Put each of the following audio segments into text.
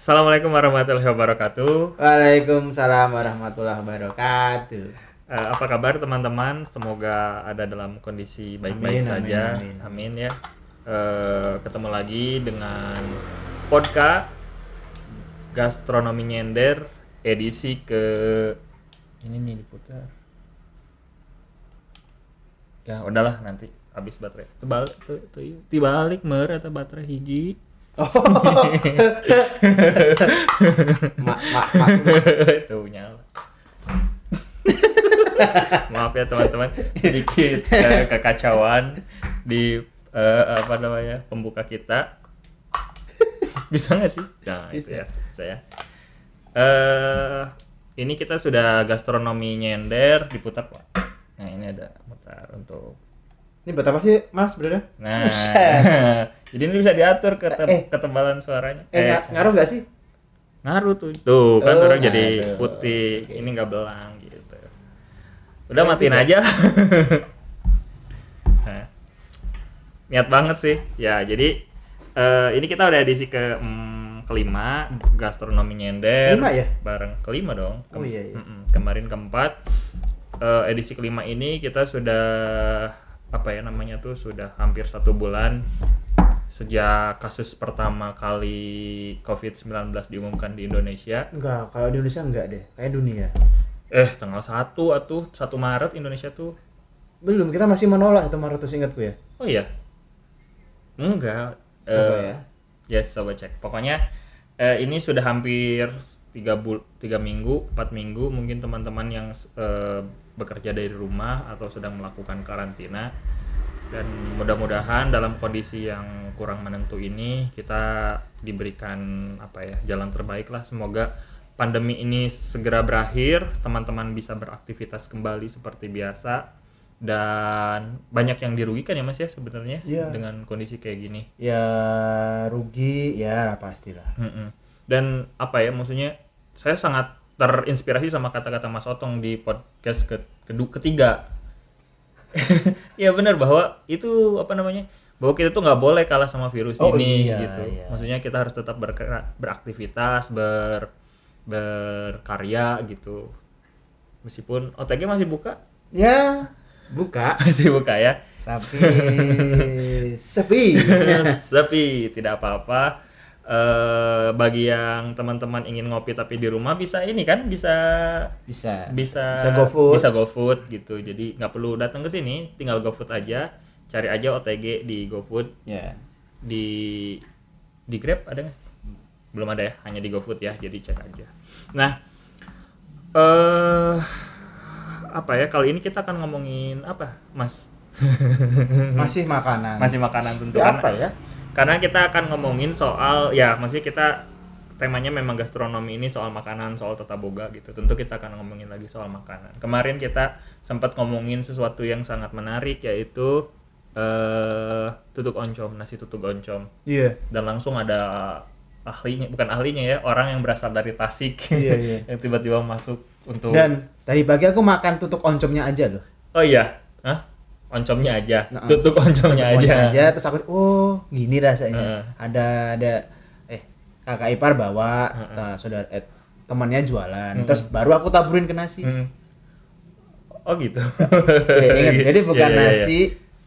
Assalamualaikum warahmatullahi wabarakatuh. Waalaikumsalam warahmatullahi wabarakatuh. Eh, apa kabar teman-teman? Semoga ada dalam kondisi baik-baik Amin, amin, saja. amin. Amin, ya. Eh, ketemu lagi dengan podcast Gastronomi Nyender edisi ke ini nih diputar. Ya udahlah nanti habis baterai. Tebal tuh tibalik mer atau baterai hiji. Mak mak mak. Tuh nyala. Maaf ya teman-teman, sedikit eh, kekacauan di eh, apa namanya pembuka kita. Bisa nggak sih? Nah, itu Bisa. ya, bisa ya. Eh, ini kita sudah gastronomi nyender diputar pak. Nah ini ada mutar untuk. Ini buat apa sih, Mas, Bro? Nah, jadi ini bisa diatur kete- Eh. ketebalan suaranya. Eh, nga- ngaruh nggak sih? ngaruh tuh tuh kan Oh, orang jadi putih Oke. ini nggak belang gitu udah Keren matiin juga. aja Nah, niat banget sih ya jadi eh, ini kita udah edisi ke mm, kelima gastronomi nyender Kelima ya? bareng kelima dong Oh, iya, iya. Kemarin keempat Eh, edisi kelima ini kita sudah apa ya namanya tuh sudah hampir satu bulan sejak kasus pertama kali COVID-19 diumumkan di Indonesia. Enggak, kalau di Indonesia enggak deh. Kayak dunia. Eh, tanggal 1 atuh 1 Maret Indonesia tuh. Belum, kita masih menolak itu Maret tuh ingatku ya. Oh iya. Enggak. Coba Eh, ya. Yes, coba cek. Pokoknya eh, ini sudah hampir tiga bul tiga minggu, empat minggu mungkin teman-teman yang eh, bekerja dari rumah atau sedang melakukan karantina. Dan mudah-mudahan dalam kondisi yang kurang menentu ini kita diberikan apa ya jalan terbaik lah. Semoga pandemi ini segera berakhir teman-teman bisa beraktivitas kembali seperti biasa. Dan banyak yang dirugikan ya mas ya sebenarnya Iya. dengan kondisi kayak gini. Ya rugi, ya pastilah. Dan apa ya maksudnya saya sangat terinspirasi sama kata-kata Mas Otong di podcast ke kedua ketiga. ya benar bahwa itu apa namanya bahwa kita tuh nggak boleh kalah sama virus Oh, ini iya, gitu. iya. Maksudnya kita harus tetap bergerak- beraktivitas, ber berkarya gitu. Meskipun OTG masih buka, Ya, buka, masih buka ya. tapi sepi. Sepi, tidak apa-apa. Eh, bagi yang teman-teman ingin ngopi tapi di rumah bisa ini kan bisa Bisa. bisa Bisa GoFood. bisa GoFood gitu jadi nggak perlu datang ke sini tinggal GoFood aja cari aja OTG di GoFood Ya. di di Grab ada nggak belum ada ya hanya di GoFood ya jadi cek aja nah eh apa ya kali ini kita akan ngomongin apa mas Masih makanan. masih makanan tentu Ya, apa ya? Karena kita akan ngomongin soal ya maksudnya kita temanya memang gastronomi ini soal makanan soal tata boga gitu tentu kita akan ngomongin lagi soal makanan kemarin kita sempat ngomongin sesuatu yang sangat menarik yaitu eh tutuk oncom nasi tutuk oncom Iya. dan langsung ada ahlinya bukan ahlinya ya orang yang berasal dari Tasik Iya, iya. yang tiba-tiba masuk untuk Dan tadi pagi aku makan tutuk oncomnya aja loh. oh iya Hah? Oncomnya aja Nah, tutuk oncomnya Tutuk aja aja terus aku oh gini rasanya Heeh. ada ada eh kakak ipar bawa Heeh. nah, saudara eh, temannya jualan terus baru aku taburin ke nasi Hmm. oh gitu Ya, ingat, jadi bukan Iya, iya, iya. nasi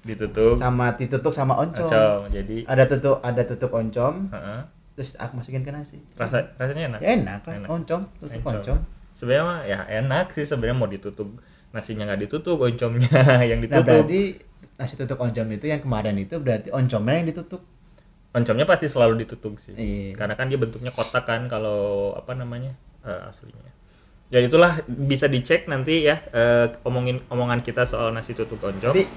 ditutup sama ditutuk sama oncom Oncom, jadi ada tutuk ada tutuk oncom heeh. terus aku masukin ke nasi rasa rasanya enak. ya enak lah Enak. oncom tutuk Oncom. oncom Sebenarnya ya enak sih sebenarnya mau ditutup nasinya nggak ditutup, oncomnya yang nah ditutup. berarti nasi tutuk oncom itu yang kemarin itu berarti oncomnya yang ditutup Oncomnya pasti selalu ditutup sih. Iya. Karena kan dia bentuknya kotak kan kalau apa namanya eh, aslinya. Ya itulah bisa dicek nanti ya eh, omongin omongan kita soal nasi tutuk oncom. tapi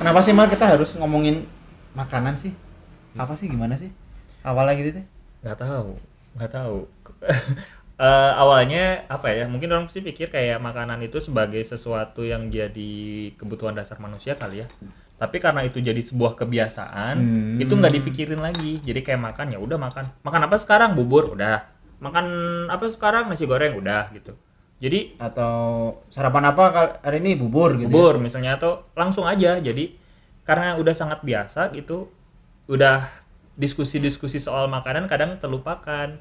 kenapa sih mal kita harus ngomongin makanan sih apa sih gimana sih awalnya gitu deh nggak tahu nggak tahu Eh, awalnya apa ya mungkin orang pasti pikir kayak makanan itu sebagai sesuatu yang jadi kebutuhan dasar manusia kali ya. Tapi karena itu jadi sebuah kebiasaan Hmm. itu nggak dipikirin lagi. Jadi kayak makan ya udah makan. Makan apa sekarang? Bubur udah. Makan apa sekarang? Nasi goreng udah gitu. Jadi atau sarapan apa hari ini bubur gitu ya? bubur misalnya atau langsung aja. Jadi karena udah sangat biasa gitu udah diskusi-diskusi soal makanan kadang terlupakan.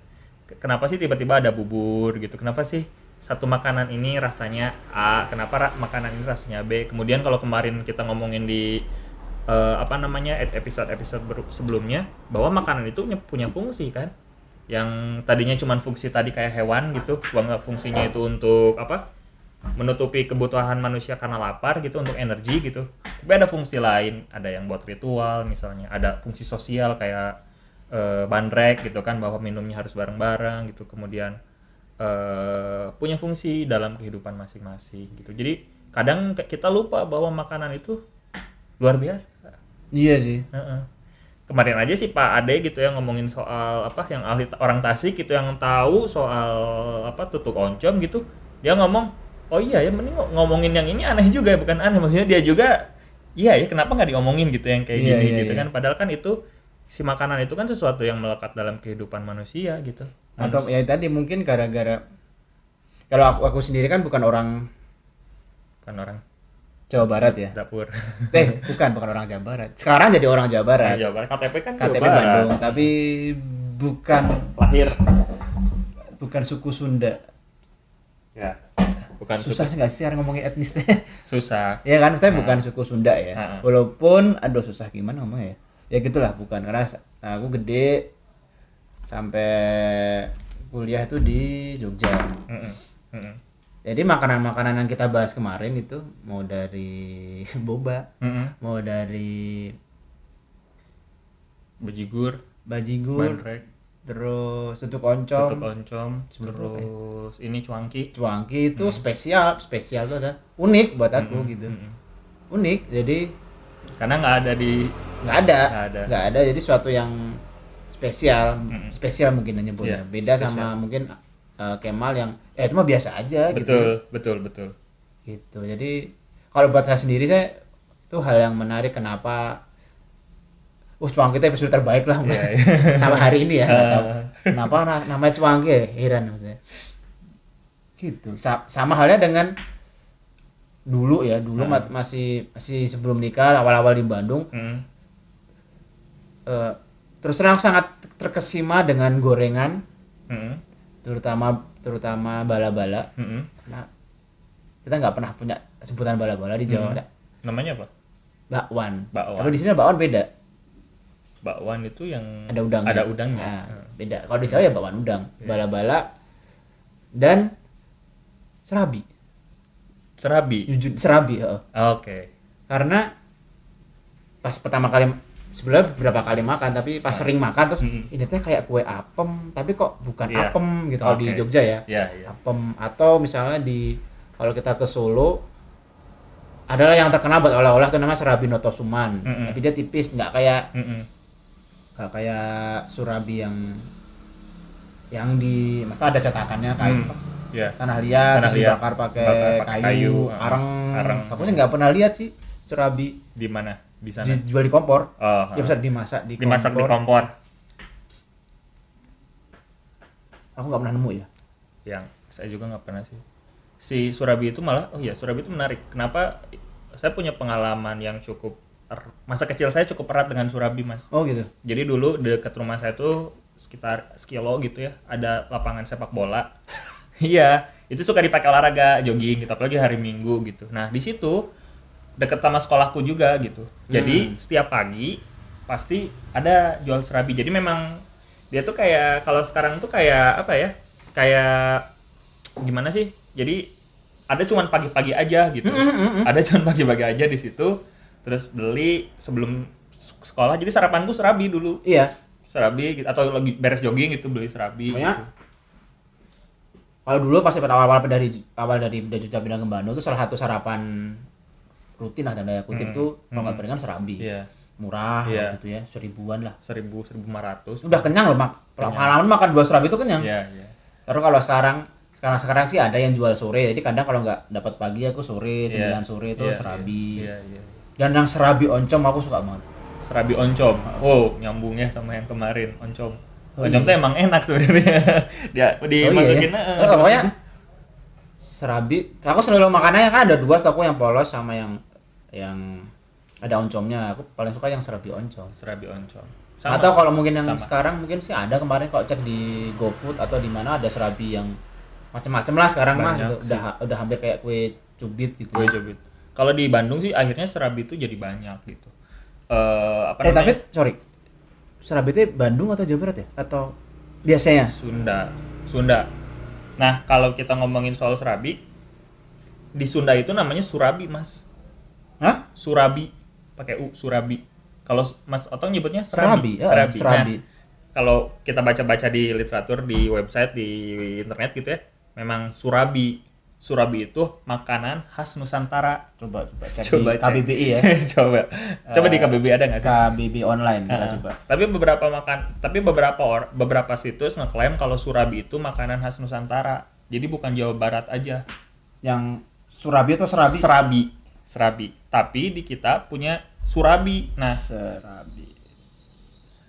Ke- Kenapa sih tiba-tiba ada bubur gitu? Kenapa sih satu makanan ini rasanya A, kenapa ra- makanan ini rasanya B? Kemudian kalau kemarin kita ngomongin di eh, apa namanya ep- episode-episode sebelumnya bahwa makanan itu punya, fungsi kan? Yang tadinya cuma fungsi tadi kayak hewan gitu, bahwa fungsinya itu untuk apa? menutupi kebutuhan manusia karena lapar gitu untuk energi gitu tapi ada fungsi lain ada yang buat ritual misalnya ada fungsi sosial kayak eh, bandrek gitu kan bahwa minumnya harus bareng-bareng gitu kemudian eh, punya fungsi dalam kehidupan masing-masing gitu jadi kadang kita lupa bahwa makanan itu luar biasa Iya sih. Heeh. Kemarin aja sih Pak Ade gitu yang ngomongin soal apa yang ahli orang Tasik gitu yang tahu soal apa tutuk oncom gitu. Dia ngomong, "Oh iya ya mending ngo- ngomongin yang ini aneh juga ya, bukan aneh maksudnya dia juga iya ya kenapa nggak diomongin gitu yang kayak Iya, gini iya, gitu iya. kan padahal kan itu si makanan itu kan sesuatu yang melekat dalam kehidupan manusia gitu. Atau ya tadi mungkin gara-gara kalau aku, aku sendiri kan bukan orang kan orang Jawa Barat ya. dapur. Eh, bukan bukan orang Jawa Barat. Sekarang jadi orang Jawa Barat. Jawa Barat KTP kan KTP Jawa Barat. Bandung, tapi bukan lahir. bukan suku Sunda. Ya. Bukan Susah nggak sih cara ngomongin etnis teh? susah. ya kan, saya Nah. bukan suku Sunda ya. Nah. Walaupun aduh susah gimana ngomongnya ya. Ya gitulah bukan karena nah, aku gede sampai kuliah itu di Jogja. Mm-mm. Mm-mm. Jadi makanan-makanan yang kita bahas kemarin itu mau dari boba, Mm-mm. mau dari Bejigur, bajigur, bandrek, terus tutuk oncom, tutuk oncom, terus ini cuangki. cuangki itu spesial, spesial tuh ada unik buat aku gitu. Mm-mm. Unik, jadi Karena nggak ada di nggak ada, Nggak ada. ada. Jadi suatu yang spesial, Mm-mm. spesial mungkin nyebutnya. Iya, Beda spesial. sama mungkin uh, Kemal yang eh itu mah biasa aja gitu. betul, betul, betul. Gitu. Jadi kalau buat saya sendiri saya itu hal yang menarik kenapa Uh, cuangki itu episode terbaik lah Iya, iya. sama hari ini ya. nggak tahu. Ah. Kenapa na- namanya cuangki ya? Heran maksudnya. Gitu. Sa- sama halnya dengan dulu ya, dulu ma- masih masih sebelum nikah awal-awal di Bandung Mm. eh, terus terang sangat terkesima dengan gorengan Mm. terutama terutama bala-bala Mm-mm. karena kita nggak pernah punya sebutan bala-bala di Jawa Hmm. ada Namanya apa? bakwan. Bakwan. Tapi di sini bakwan beda, Bakwan itu yang ada udangnya. Ada udangnya. Nah, Hmm. beda. Kalau di Jawa ya bakwan udang, Iya. bala-bala dan serabi. Serabi. Jujur serabi, heeh. Oke. Karena pas pertama kali sebenarnya beberapa kali makan tapi pas sering makan terus Mm-mm. ini teh kayak kue apem tapi kok bukan Iya. apem gitu kalau di Oke. Jogja ya Ya, ya. apem atau misalnya di kalau kita ke Solo adalah yang terkenal buat oleh-oleh itu namanya serabi notosuman Mm-mm. tapi dia tipis nggak kayak Mm-mm. nggak kayak surabi yang yang di masa ada cetakannya kayak Hmm. Ya. tanah liat Tanah liat. dibakar pakai Bakar pakai kayu, kayu, areng, areng. aku sih nggak pernah lihat sih surabi Di mana? Di sana. dijual di kompor. Oh, dia bisa dimasak di dimasak di kompor. kompor. aku nggak pernah nemu ya. Yang saya juga nggak pernah sih. Si Surabi itu malah oh iya Surabi itu menarik. Kenapa? Saya punya pengalaman yang cukup er- masa kecil saya cukup erat dengan Surabi mas. Oh gitu? Jadi dulu dekat rumah saya tuh sekitar sekilo gitu ya. Ada lapangan sepak bola iya itu suka dipakai olahraga jogging gitu apalagi hari minggu gitu. Nah di situ deket sama sekolahku juga gitu. Jadi setiap pagi pasti ada jual serabi. Jadi memang dia tuh kayak kalau sekarang tuh kayak apa ya kayak gimana sih? Jadi ada cuman pagi-pagi aja gitu. Ada cuman pagi-pagi aja di situ terus beli sebelum sekolah. Jadi sarapanku serabi dulu. Iya. Serabi gitu, atau lagi beres jogging gitu beli serabi Pokoknya gitu. Kalau dulu pas awal-awal dari awal dari dari Jogja pindah ke Bandung itu salah satu sarapan rutin lah tanda kutip Hmm. tuh kalau nggak gorengan serabi iya. Murah Iya. gitu ya seribuan lah. Seribu seribu lima ratus. Udah kenyang loh mak. Pengalaman makan dua serabi itu kenyang. Iya iya. Terus kalau sekarang sekarang sekarang sih ada yang jual sore jadi kadang kalau nggak dapat pagi aku sore Iya. 9 sore itu Iya, serabi. iya iya dan yang serabi oncom aku suka banget. Serabi oncom. Oh nyambung ya sama yang kemarin oncom oncom iya. tuh emang enak sebenarnya dia dimasukin oh, iya, eh, ya? Oh, pokoknya serabi aku selalu makannya kan ada dua setahu yang polos sama yang yang ada oncomnya aku paling suka yang serabi oncom serabi oncom Sama. Atau kalau mungkin yang Sama. sekarang mungkin sih ada kemarin kok cek di GoFood atau di mana ada serabi yang macam-macam lah sekarang mah Banyak udah udah hampir kayak kue cubit gitu. Gue cubit. Kalau di Bandung sih akhirnya serabi itu jadi banyak gitu. Eh apa eh namanya? tapi sorry, serabi itu Bandung atau Jawa Barat ya? Atau biasanya? Sunda. Sunda. Nah, kalau kita ngomongin soal serabi di Sunda itu namanya surabi, Mas. Hah? Surabi pakai U, surabi. Kalau Mas Otong nyebutnya Serabi, serabi. ya, Serabi. serabi. Nah, kalau kita baca-baca di literatur di website di internet gitu ya, memang surabi. Surabi itu makanan khas Nusantara. Coba coba cek Coba di cek. KBBI ya. coba. Coba di KBB ada nggak sih? KBBI online kita Heeh. coba. Tapi beberapa makan, tapi beberapa or, beberapa situs ngeklaim kalau surabi itu makanan khas Nusantara. Jadi bukan Jawa Barat aja. Yang Surabi atau Serabi? Serabi, serabi. Tapi di kita punya surabi. Nah, Serabi.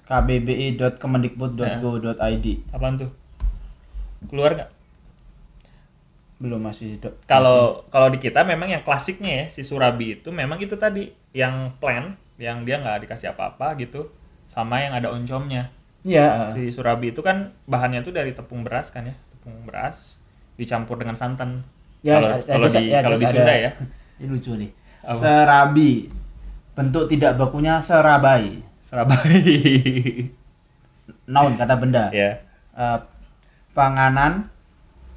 kbbi.kemendikbud.go.id apaan tuh? Keluar nggak? Belum masih Kalau kalau di kita memang yang klasiknya ya si surabi itu memang itu tadi yang plain, yang dia nggak dikasih apa-apa gitu, sama yang ada oncomnya. Iya. Si surabi itu kan bahannya tuh dari tepung beras kan ya, tepung beras dicampur dengan santan. Ya, kalau di ya, kalau di Sunda ya, Ini lucu nih. Apa? Serabi. Bentuk tidak bakunya serabai. Serabai. Noun kata benda. ya. Eh, panganan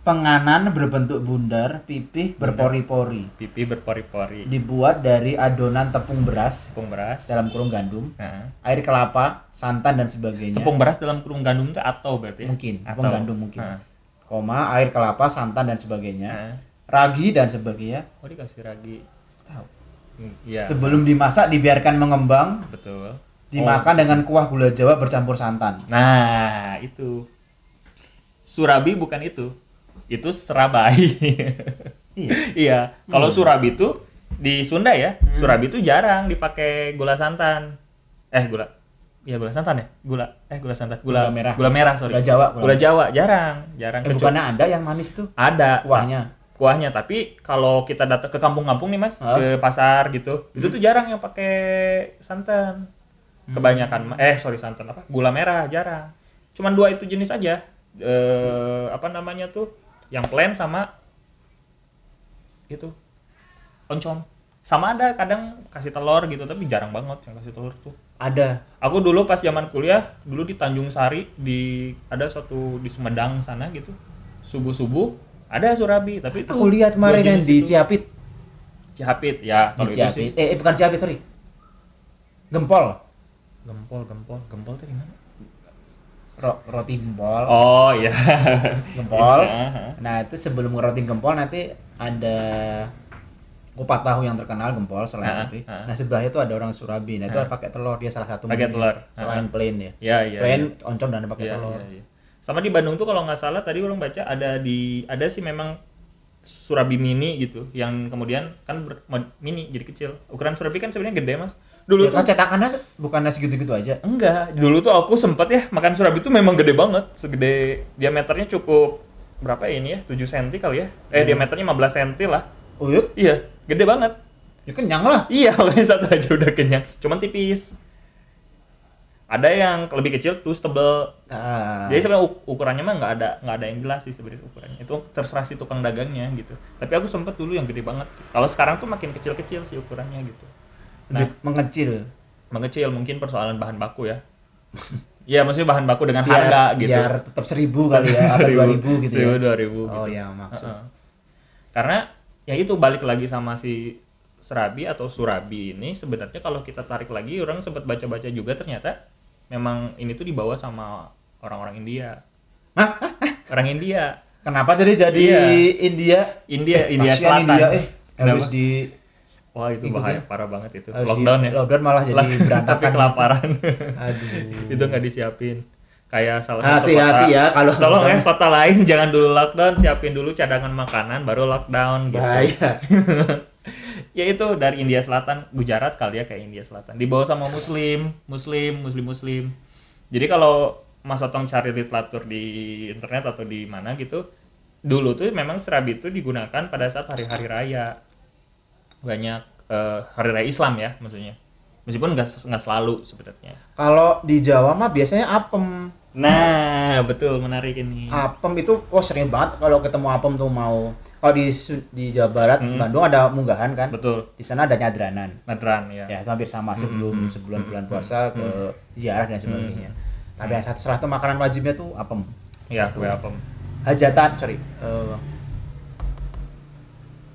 penganan berbentuk bundar, pipih berpori-pori. Pipi berpori-pori. Dibuat dari adonan tepung beras Tepung beras. dalam kurung gandum, Nah, air kelapa, santan dan sebagainya. tepung beras dalam kurung gandum itu atau berarti ya? Mungkin, tepung Atau. gandum mungkin. Nah, Koma, air kelapa, santan dan sebagainya. nah. Ragi dan sebagainya. Oh dikasih ragi. Tahu. Iya. Sebelum dimasak dibiarkan mengembang, betul. dimakan dengan kuah gula Jawa bercampur santan. Nah, itu. Surabi bukan itu. Itu serabai. Iya. iya. Kalau surabi itu di Sunda ya, surabi itu jarang dipakai gula santan. Eh, gula. Iya, gula santan ya? Gula. Eh, gula santan. Gula, Gula merah. Gula merah, sorry. Gula Jawa, gula Gula Jawa jarang, jarang. Eh, bukannya ada yang manis tuh ada kuahnya? kuahnya tapi kalau kita datang ke kampung-kampung nih mas Hah? ke pasar gitu itu tuh jarang yang pakai santan kebanyakan ma- eh sorry santan apa gula merah jarang cuman dua itu jenis aja eh apa namanya tuh yang plain sama itu oncom sama ada kadang kasih telur gitu tapi jarang banget yang kasih telur tuh Ada. aku dulu pas zaman kuliah dulu di Tanjung Sari di ada satu di Sumedang sana gitu subuh subuh ada surabi tapi itu Aku lihat kemarin yang di itu. Ciapit. Cihapit ya Di kalau itu sih. Eh, eh, bukan Ciapit, sorry. Gempol. gempol gempol gempol tadi mana Ro- roti gempol. oh iya Gempol. Iya, Nah, itu sebelum roti gempol nanti ada kupat tahu yang terkenal gempol selain Ah, roti. ah. Nah, sebelahnya itu ada orang Surabi. Nah, itu pakai telur dia salah satu Pakai telur. Selain plain ya. ya iya plain oncom dan pakai iya, telur. iya, iya. sama di Bandung tuh kalau nggak salah tadi orang baca ada di ada sih memang surabi mini gitu yang kemudian kan ber- mini jadi kecil ukuran surabi kan sebenarnya gede mas dulu Ya, tuh kan cetakannya bukan segitu-gitu aja. Enggak, dulu tuh aku sempet ya makan surabi itu memang gede banget, segede diameternya cukup berapa ya ini ya? 7 cm kali ya. Eh diameternya 15 cm lah. Oh, iya. Iya, gede banget. Ya kenyang lah. Iya, makanya satu aja udah kenyang. Cuman tipis. Ada yang lebih kecil terus tebel. Ah. Jadi sebenarnya uk- ukurannya mah nggak ada nggak ada yang jelas sih sebenarnya ukurannya. Itu terserah si tukang dagangnya gitu. Tapi aku sempet dulu yang gede banget. Kalau sekarang tuh makin kecil-kecil sih ukurannya gitu. Lebih mengecil. Mengecil mungkin persoalan bahan baku ya. Iya, maksudnya bahan baku dengan Biar, harga gitu. biar tetap seribu kali ya atau dua ribu gitu seribu, ya. dua ribu Oh gitu. ya maksud. Heeh. Karena ya itu balik lagi sama si serabi atau surabi ini sebenarnya kalau kita tarik lagi orang sempat baca-baca juga ternyata memang ini tuh dibawa sama orang-orang India. Orang India. Kenapa jadi jadi Iya. India? India, India Kasihan Selatan. India, eh habis di Wah, itu Ikut bahaya ya? parah banget itu. harus Lockdown di, ya. Lockdown malah jadi Tapi berantakan. kelaparan. Aduh. itu nggak disiapin. Kayak salah satu Hati-hati kota. ya kalau Tolong ya kota lain jangan dulu lockdown, siapin dulu cadangan makanan baru lockdown gitu. Bahaya. ya itu dari India Selatan, Gujarat kali ya kayak India Selatan. Dibawa sama muslim, muslim, muslim muslim. Jadi kalau Mas Otong cari literatur di internet atau di mana gitu, dulu tuh memang serabi itu digunakan pada saat hari-hari raya. Banyak eh, hari raya Islam ya maksudnya. Meskipun nggak nggak selalu sebenarnya. Kalau di Jawa mah biasanya apem. Nah, betul menarik ini. Apem itu oh sering banget kalau ketemu apem tuh mau kalau di di Jawa Barat Hmm. Bandung ada munggahan kan. Betul. Di sana ada nyadranan. Nadran ya. Ya, itu hampir sama sebelum hmm, sebelum hmm, bulan hmm, puasa ke ziarah dan sebagainya. Tapi yang satu itu makanan wajibnya tuh apem. Ya, kue apem. Hajatan, sorry. eh,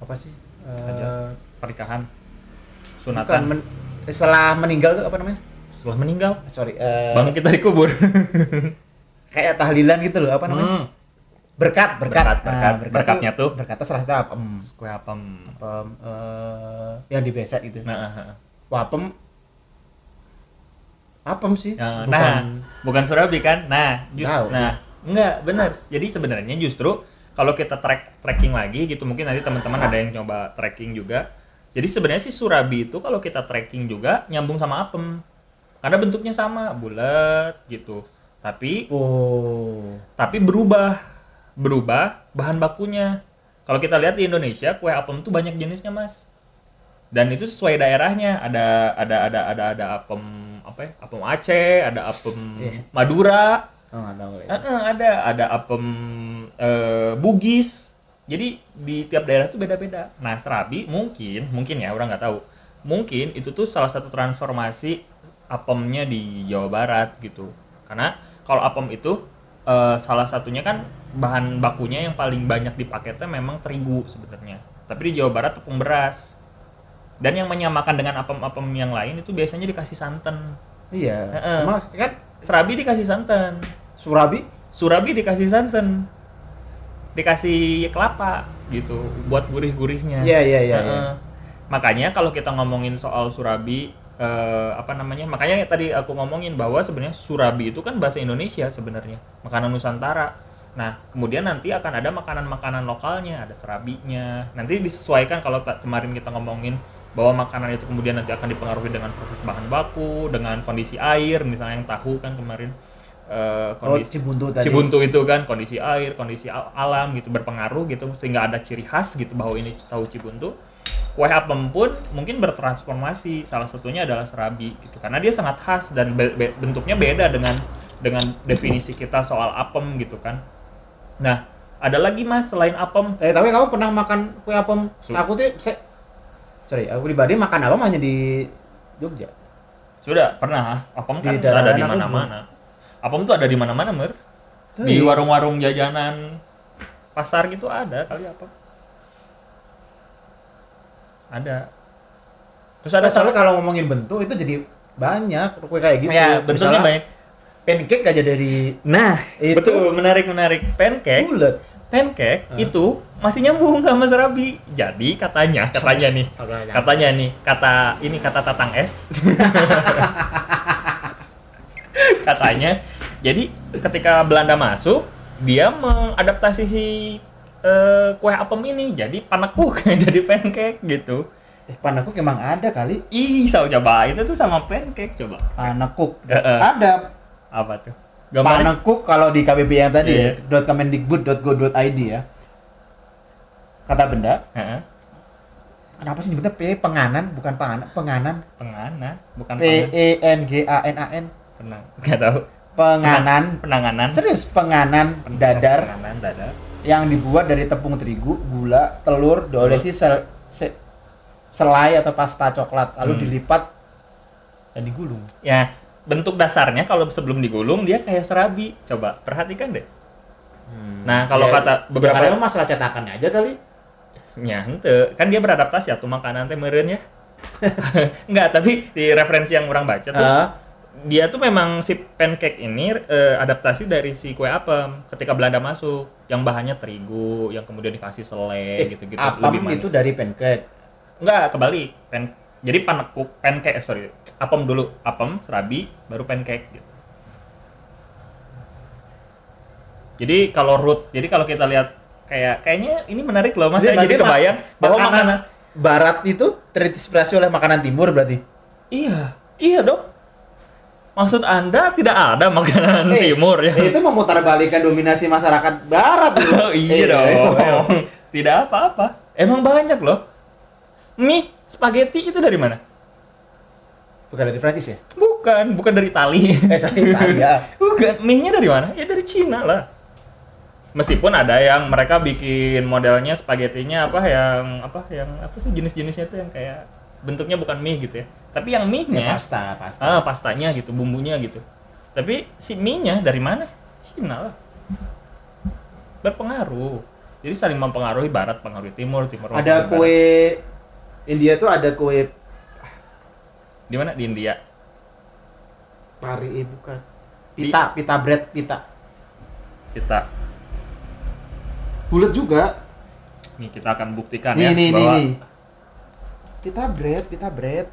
apa sih? Hajat. Pernikahan. bukan Sunatan. men- setelah meninggal tuh apa namanya? Setelah meninggal, Sorry, eh, bangun kita dikubur. kayak tahlilan gitu loh, apa namanya? Hmm. Berkat, berkat. Berkat, berkat. berkat Berkatnya tuh. Berkatnya salah satu apem. Kue apem. Apem eh, yang dibesek gitu. Nah, ah, ah. Wah, apem sih. Ya, bukan Nah, bukan Surabi kan? Nah, just, nah, enggak benar. Jadi sebenarnya justru kalau kita track tracking lagi gitu, mungkin nanti teman-teman ada yang coba tracking juga. Jadi sebenarnya sih Surabi itu kalau kita tracking juga nyambung sama apem. Karena bentuknya sama, bulat gitu. Tapi Oh. tapi berubah. Berubah bahan bakunya. Kalau kita lihat di Indonesia, kue apem itu banyak jenisnya, Mas. Dan itu sesuai daerahnya. Ada ada ada ada ada apem apa ya? Apem Aceh, ada apem Iya. Madura, Oh, eh, ada ada apem eh, Bugis. Jadi di tiap daerah tuh beda-beda. Nah, serabi mungkin mungkin ya orang nggak tahu. Mungkin itu tuh salah satu transformasi apemnya di Jawa Barat gitu. Karena kalau apem itu eh, salah satunya kan bahan bakunya yang paling banyak dipakainya memang terigu sebenarnya. Tapi di Jawa Barat tepung beras. Dan yang menyamakan dengan apem-apem yang lain itu biasanya dikasih santan. Iya. Heeh. Mas kan Serabi dikasih santan. Surabi Surabi dikasih santan, dikasih kelapa gitu buat gurih-gurihnya. Iya, iya, iya, iya. Makanya kalau kita ngomongin soal Surabi, eh, apa namanya? Makanya tadi aku ngomongin bahwa sebenarnya Surabi itu kan bahasa Indonesia sebenarnya, makanan Nusantara. Nah, kemudian nanti akan ada makanan-makanan lokalnya, ada serabinya. Nanti disesuaikan kalau kemarin kita ngomongin bahwa makanan itu kemudian nanti akan dipengaruhi dengan proses bahan baku, dengan kondisi air, misalnya yang tahu kan kemarin eh, Oh, kondisi Cibuntu tadi. Cibuntu itu kan kondisi air, kondisi al- alam gitu berpengaruh gitu sehingga ada ciri khas gitu bahwa ini tahu Cibuntu. Kue apem pun mungkin bertransformasi. Salah satunya adalah serabi gitu karena dia sangat khas dan be- be- bentuknya beda dengan dengan definisi kita soal apem gitu kan. Nah, ada lagi Mas selain apem? Eh, tapi kamu pernah makan kue apem? Su- Aku tuh se sorry, aku pribadi makan apem hanya di Jogja. Sudah pernah. Apem Di kan daerah ada di mana-mana. Apem tuh ada di mana-mana, Mer. Di iya. warung-warung jajanan pasar gitu ada kali apem. Ada. Terus ada Ada soalnya kalau ngomongin bentuk itu jadi banyak kue kayak gitu. ya bentuknya Misalnya banyak. Pancake aja dari Nah, Itu- betul menarik menarik. Pancake, bulat. pancake Hah? itu masih nyambung sama serabi. Jadi katanya, katanya nih, katanya nih, kata ini kata Tatang S. katanya, jadi ketika Belanda masuk, dia mengadaptasi si eh, kue apem ini jadi panekuk jadi pancake gitu. Eh, panakuk emang ada kali. Ih, so coba itu tuh sama pancake coba. Panakuk. Eh, eh. Ada Apa tuh? Gambarnya? panakuk kalau di KBB yang tadi Iya. ya, .kemendikbud.go.id ya. Kata benda, Heeh. kenapa sih nyebutnya P penganan bukan panganan, penganan. Penganan, bukan P E N G A N A N. penang. Enggak tahu. Penganan. Penanganan. Serius penganan dadar Penanganan dadar. yang dibuat dari tepung terigu, gula, telur, diolesi sel- se- selai atau pasta coklat, lalu Hmm. dilipat dan digulung. Ya, bentuk dasarnya kalau sebelum digulung dia kayak serabi. Coba perhatikan deh. Nah, kalau Ya, kata beberapa ya, masalah cetakannya aja kali. ya henteu. kan dia beradaptasi atau makanan teh ya. Enggak, tapi di referensi yang orang baca tuh Ah, dia tuh memang si pancake ini eh, adaptasi dari si kue apem ketika Belanda masuk yang bahannya terigu yang kemudian dikasih selai eh, gitu-gitu apam manis. itu dari pancake. Enggak, kebalik. Pen jadi panekuk, pancake, eh, sorry. Apem dulu, apem, serabi, baru pancake gitu. Jadi kalau root, jadi kalau kita lihat kayak kayaknya ini menarik loh Mas, Jadi saya jadi kebayang mak- bahwa makanan makanan barat itu terinspirasi oleh makanan timur berarti. Iya, iya dong. Maksud Anda tidak ada makanan Eh, timur ya? eh, itu memutarbalikan dominasi masyarakat barat itu. Oh iya Eh, dong. eh, Tidak apa-apa. Emang banyak loh. Mie, spaghetti itu dari mana? Bukan dari Prancis ya? Bukan, bukan dari Itali. Eh, sorry, Italia. Bukan, mie-nya dari mana? Ya dari Cina lah. Meskipun ada yang mereka bikin modelnya spagettinya apa yang apa yang apa sih jenis-jenisnya itu yang kayak bentuknya bukan mie gitu ya. Tapi yang Ya, mie-nya pasta, pasta. ah pastanya gitu, bumbunya gitu. Tapi si mie-nya dari mana? Cina lah. Berpengaruh. Jadi saling mempengaruhi barat, pengaruhi timur, timur. ada barat. kue India tuh ada kue di mana? Di India. pari eh, bukan. Pita, pita bread, pita. Kita Bulat juga. nih kita akan buktikan nih, ya nih, nih, bahwa nih. Pita bread, pita bread.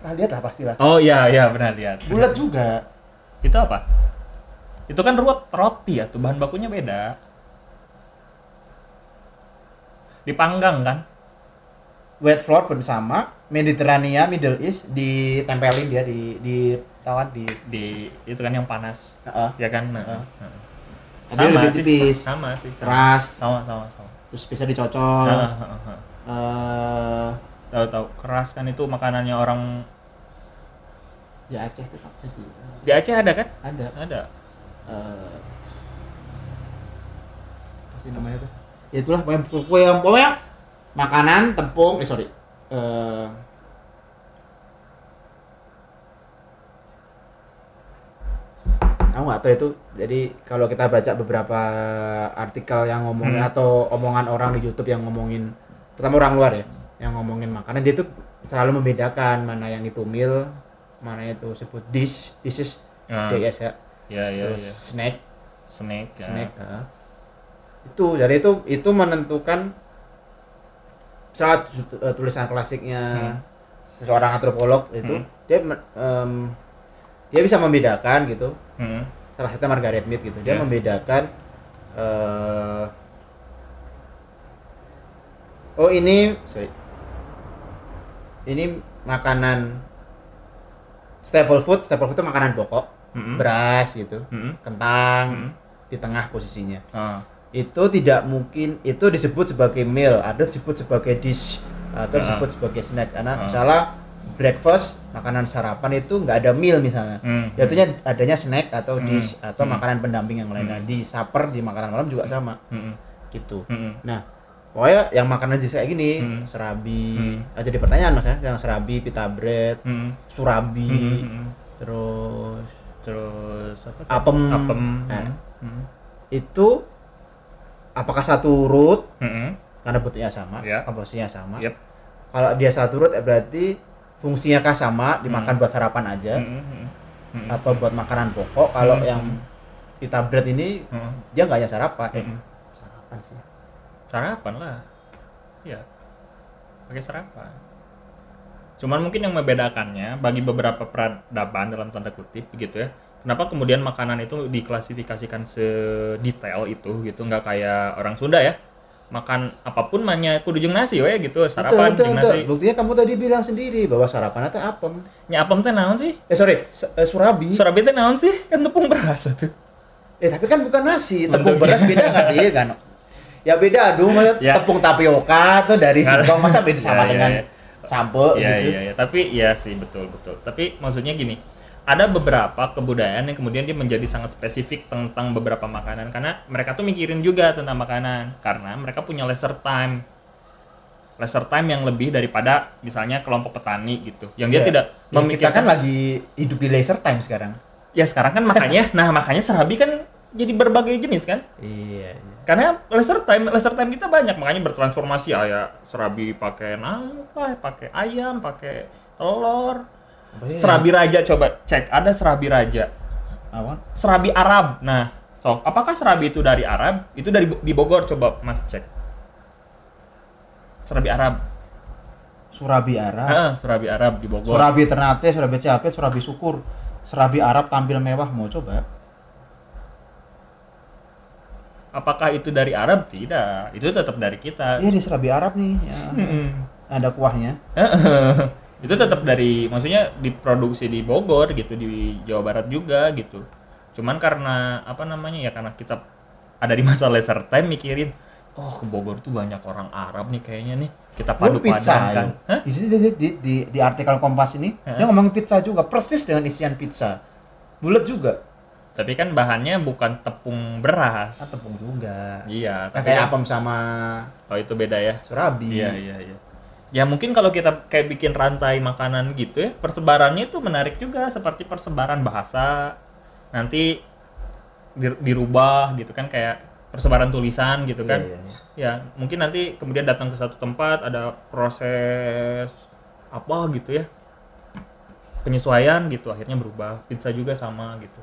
Pernah lihat lah pastilah. Oh iya iya benar lihat. Bulat juga. Itu apa? Itu kan rot roti ya, tuh bahan bakunya beda. Dipanggang kan? Wet flour pun sama. Mediterania, Middle East ditempelin dia di di tawan di Di itu kan yang panas, Heeh. ya kan? Nah, Heeh. nah. Dia lebih sih, tipis. sama sih. Sama, keras, sama sama. sama. terus bisa dicocol. Tahu tahu keras kan itu makanannya orang di Aceh itu apa sih? di Aceh ada kan? Ada. Ada. eh apa sih namanya tuh? Ya itulah pokoknya, pokoknya, pokoknya makanan, tepung, eh sorry. Eh Aku nggak tahu itu. Jadi kalau kita baca beberapa artikel yang ngomongin Hmm. atau omongan orang di YouTube yang ngomongin, terutama orang luar ya, yang ngomongin makanan, dia tuh selalu membedakan mana yang itu meal, mana itu sebut dish, dishes, Ah, DS ya, ya ya terus ya. snack, Snack ya. snack. ah. Itu jadi itu itu menentukan saat eh, tulisan klasiknya seseorang antropolog itu Hmm. dia em, dia bisa membedakan gitu Hmm. salah satu Margaret Mead gitu dia Ya. membedakan eh oh ini sorry ini makanan staple food staple food itu makanan pokok Hmm. beras gitu Hmm. kentang Hmm. di tengah posisinya Ah. itu tidak mungkin itu disebut sebagai meal ada disebut sebagai dish atau Ah. disebut sebagai snack karena Ah. misalnya breakfast makanan sarapan itu nggak ada meal misalnya Hmm. jatuhnya adanya snack atau Hmm. dish atau Hmm. makanan pendamping yang lainnya di supper di makanan malam juga sama Hmm. gitu Hmm. nah pokoknya yang makanan jenis kayak gini Hmm. serabi Hmm. ah, jadi pertanyaan mas ya yang serabi pita bread Hmm. surabi Hmm. Hmm. terus Terus apa? Apem. Apem. Nah. Hmm. itu apakah satu root Hmm. karena bentuknya sama Ya. komposisinya sama Yep. kalau dia satu root eh, berarti fungsinya kah sama dimakan Hmm. buat sarapan aja Hmm. Hmm. Hmm. atau buat makanan pokok kalau Hmm. yang pita bread ini Hmm. dia nggak hanya sarapan eh Hmm. sarapan sih Sarapan lah. Iya. Pakai sarapan. Cuman mungkin yang membedakannya bagi beberapa peradaban dalam tanda kutip gitu ya. Kenapa kemudian makanan itu diklasifikasikan sedetail itu gitu nggak kayak orang Sunda ya. Makan apa pun manya kudu jeung nasi we gitu, sarapan betul, nasi. betul. buktinya kamu tadi bilang sendiri bahwa sarapan itu apem Nya apem teh naon sih? eh sorry s- eh, surabi Surabi teh naon sih? Kan tepung beras tuh. eh tapi kan bukan nasi tepung Bentuknya. beras beda nggak dia kan ya beda aduh maksud Ya. tepung tapioka tuh dari singkong masa beda sama Ya, ya, dengan ya. sampo Iya gitu iya iya, tapi ya sih betul betul. Tapi maksudnya gini, ada beberapa kebudayaan yang kemudian dia menjadi sangat spesifik tentang beberapa makanan karena mereka tuh mikirin juga tentang makanan karena mereka punya leisure time. Leisure time yang lebih daripada misalnya kelompok petani gitu. Yang dia Ya. tidak Ya, kita memikirkan kan lagi hidup di laser time sekarang ya sekarang kan makanya nah makanya serabi kan jadi berbagai jenis kan? iya, iya. karena leisure time leisure time kita banyak makanya bertransformasi ya. Serabi pakai nangka pakai ayam pakai telur. Apa ya? serabi raja coba cek ada serabi raja. Apa? serabi Arab. Nah so apakah serabi itu dari Arab? Itu dari di Bogor coba mas cek. Serabi Arab. Surabi Arab. Ah, serabi Arab di Bogor. Surabi Ternate, Surabi Capit, Surabi Syukur Serabi Arab tampil mewah mau coba apakah itu dari Arab tidak itu tetap dari kita Iya di Serabi Arab nih ya. Mm-mm. Ada kuahnya itu tetap dari maksudnya diproduksi di Bogor gitu di Jawa Barat juga gitu cuman karena apa namanya ya karena kita ada di masa leisure time mikirin oh ke Bogor tuh banyak orang Arab nih kayaknya nih kita padu pizza padankan ya. Di, sini di, di, di, di artikel Kompas ini dia ngomongin pizza juga persis dengan isian pizza. Bulat juga. Tapi kan bahannya bukan tepung beras Ah, tepung juga. iya Kan tapi kayak kan- apem sama oh itu beda ya surabi. Iya iya iya. Ya mungkin kalau kita kayak bikin rantai makanan gitu ya, persebarannya itu menarik juga seperti persebaran bahasa. Nanti di- dirubah gitu kan kayak persebaran tulisan gitu kan. Iya, iya, iya. Ya, mungkin nanti kemudian datang ke satu tempat ada proses apa gitu ya. Penyesuaian gitu akhirnya berubah. Pizza juga sama gitu.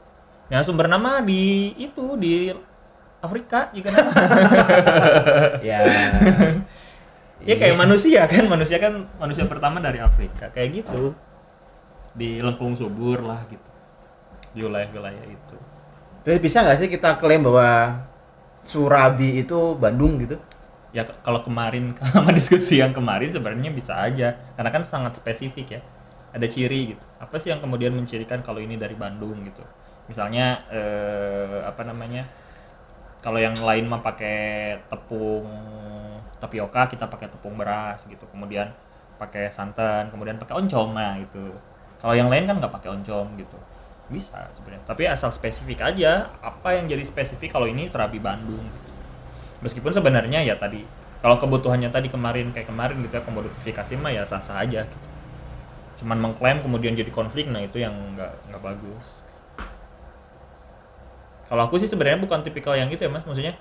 Ya sumber nama di itu di Afrika juga nama. Ya. Ya kayak manusia kan, manusia kan manusia pertama dari Afrika kayak gitu di lengkung subur lah gitu di wilayah-wilayah itu. Jadi bisa nggak sih kita klaim bahwa Surabi itu Bandung gitu? Ya kalau kemarin sama diskusi yang kemarin sebenarnya bisa aja karena kan sangat spesifik ya. Ada ciri gitu. Apa sih yang kemudian mencirikan kalau ini dari Bandung gitu? Misalnya eh, apa namanya? Kalau yang lain mah pakai tepung tapioka, kita pakai tepung beras gitu. Kemudian pakai santan, kemudian pakai oncom nah itu. Kalau yang lain kan nggak pakai oncom gitu. Bisa sebenarnya. Tapi asal spesifik aja apa yang jadi spesifik kalau ini serabi Bandung gitu. Meskipun sebenarnya ya tadi kalau kebutuhannya tadi kemarin kayak kemarin gitu ya komodifikasi mah ya sah-sah aja gitu. Cuman mengklaim kemudian jadi konflik nah itu yang nggak nggak bagus. Kalau aku sih sebenarnya bukan tipikal yang itu ya mas, maksudnya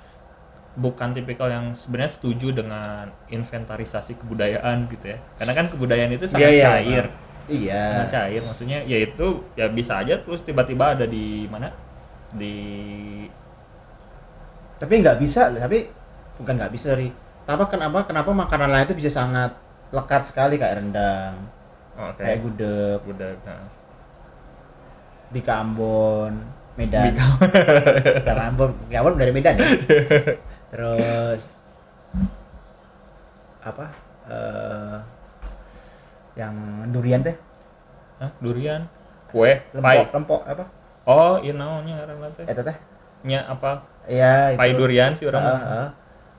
bukan tipikal yang sebenarnya setuju dengan inventarisasi kebudayaan gitu ya. Karena kan kebudayaan itu sangat Iya, iya, cair, Iya. sangat cair. Maksudnya ya itu ya bisa aja terus tiba-tiba ada di mana di Tapi nggak bisa, tapi bukan nggak bisa ri. Kenapa kenapa kenapa makanan lain itu bisa sangat lekat sekali kayak rendang, oh, kayak kayak gudeg, gudeg. Nah. Bika Ambon, Medan. Bika. Bika Ambon, Ambon dari Medan ya. Terus apa? eh yang durian teh, Hah, durian, kue, lempok, pai. lempok apa? Oh, iya naonnya ngaran teh. Eta teh. Nya apa? Iya, itu. Pai durian sih orang. Heeh, heeh.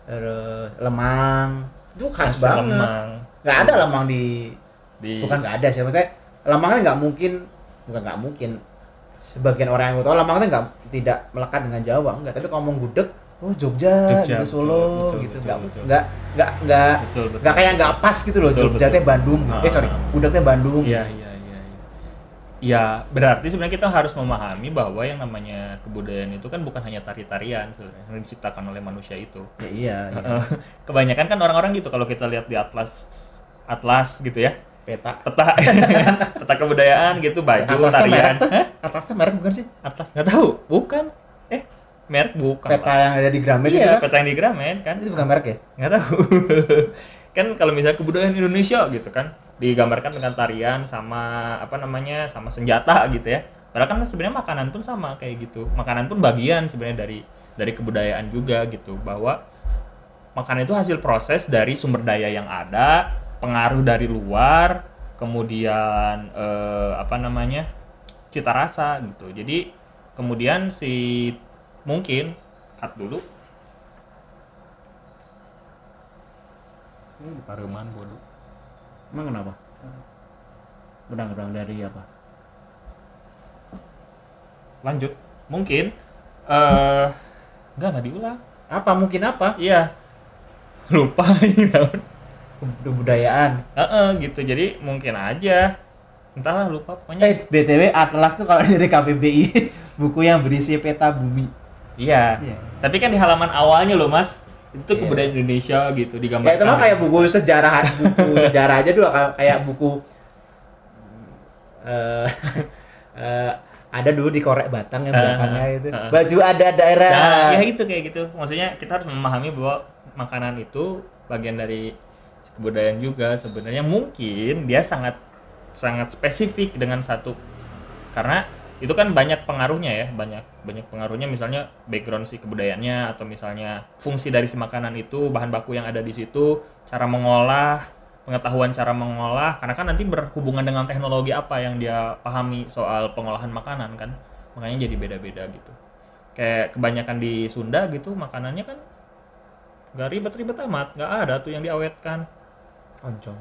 Terus lemang. Itu khas Nasi banget. lemang. Nggak ada lemang di Di bukan nggak ada sih maksudnya lemangnya nggak mungkin bukan nggak mungkin sebagian orang yang tahu lemangnya nggak tidak melekat dengan Jawa enggak tapi kalau ngomong gudeg oh Jogja, Jogja, gitu Solo betul, gitu betul, nggak betul. nggak nggak nggak nggak kayak nggak pas gitu loh Betul, Jogja teh Bandung Ah, eh sorry ah. gudegnya Bandung Iya, iya, iya, iya. Ya, berarti sebenarnya kita harus memahami bahwa yang namanya kebudayaan itu kan bukan hanya tari-tarian sebenarnya yang diciptakan oleh manusia itu. ya, iya, iya. Kebanyakan kan orang-orang gitu kalau kita lihat di atlas atlas gitu ya. Peta Peta peta kebudayaan gitu, baju, atasnya merek tarian. Hah? atasnya merek bukan sih Atlas nggak tahu, bukan. Eh, merek bukan. peta Pak. yang ada di Gramet itu Iya, kan peta yang di Gramet kan. itu bukan merek ya nggak tahu kan kalau misalnya kebudayaan Indonesia gitu kan digambarkan dengan tarian sama apa namanya sama senjata gitu ya padahal kan sebenarnya makanan pun sama kayak gitu makanan pun bagian sebenarnya dari dari kebudayaan juga gitu bahwa makanan itu hasil proses dari sumber daya yang ada pengaruh dari luar kemudian eh, apa namanya cita rasa gitu jadi kemudian si mungkin cut dulu Hmm, Pareman bodoh. emang kenapa benang-benang dari apa Lanjut. Mungkin eh enggak enggak diulang. apa mungkin apa Iya. Lupa naon. kebudayaan Heeh, gitu. Jadi mungkin aja. Entahlah lupa pokoknya. Eh, BTW Atlas tuh kalau dari KBBI buku yang berisi peta bumi. Iya. Iya. Tapi kan di halaman awalnya loh, Mas. Itu tuh Iya. kebudayaan Indonesia gitu Ya digambarkan. itu mah kayak buku sejarah, buku sejarah aja dulu kayak- buku eh eh, ada dulu di korek Batang yang belakangnya itu. ah. Baju ada daerah. Nah, ya gitu kayak gitu. Maksudnya kita harus memahami bahwa makanan itu bagian dari kebudayaan juga sebenarnya mungkin dia sangat sangat spesifik dengan satu. Karena itu kan banyak pengaruhnya ya banyak banyak pengaruhnya. Misalnya background si kebudayaannya atau misalnya fungsi dari si makanan itu bahan baku yang ada di situ cara mengolah pengetahuan cara mengolah. Karena kan nanti berhubungan dengan teknologi apa yang dia pahami soal pengolahan makanan kan. Makanya jadi beda-beda gitu. Kayak kebanyakan di Sunda gitu makanannya kan nggak ribet-ribet amat. Nggak ada tuh yang diawetkan oncom.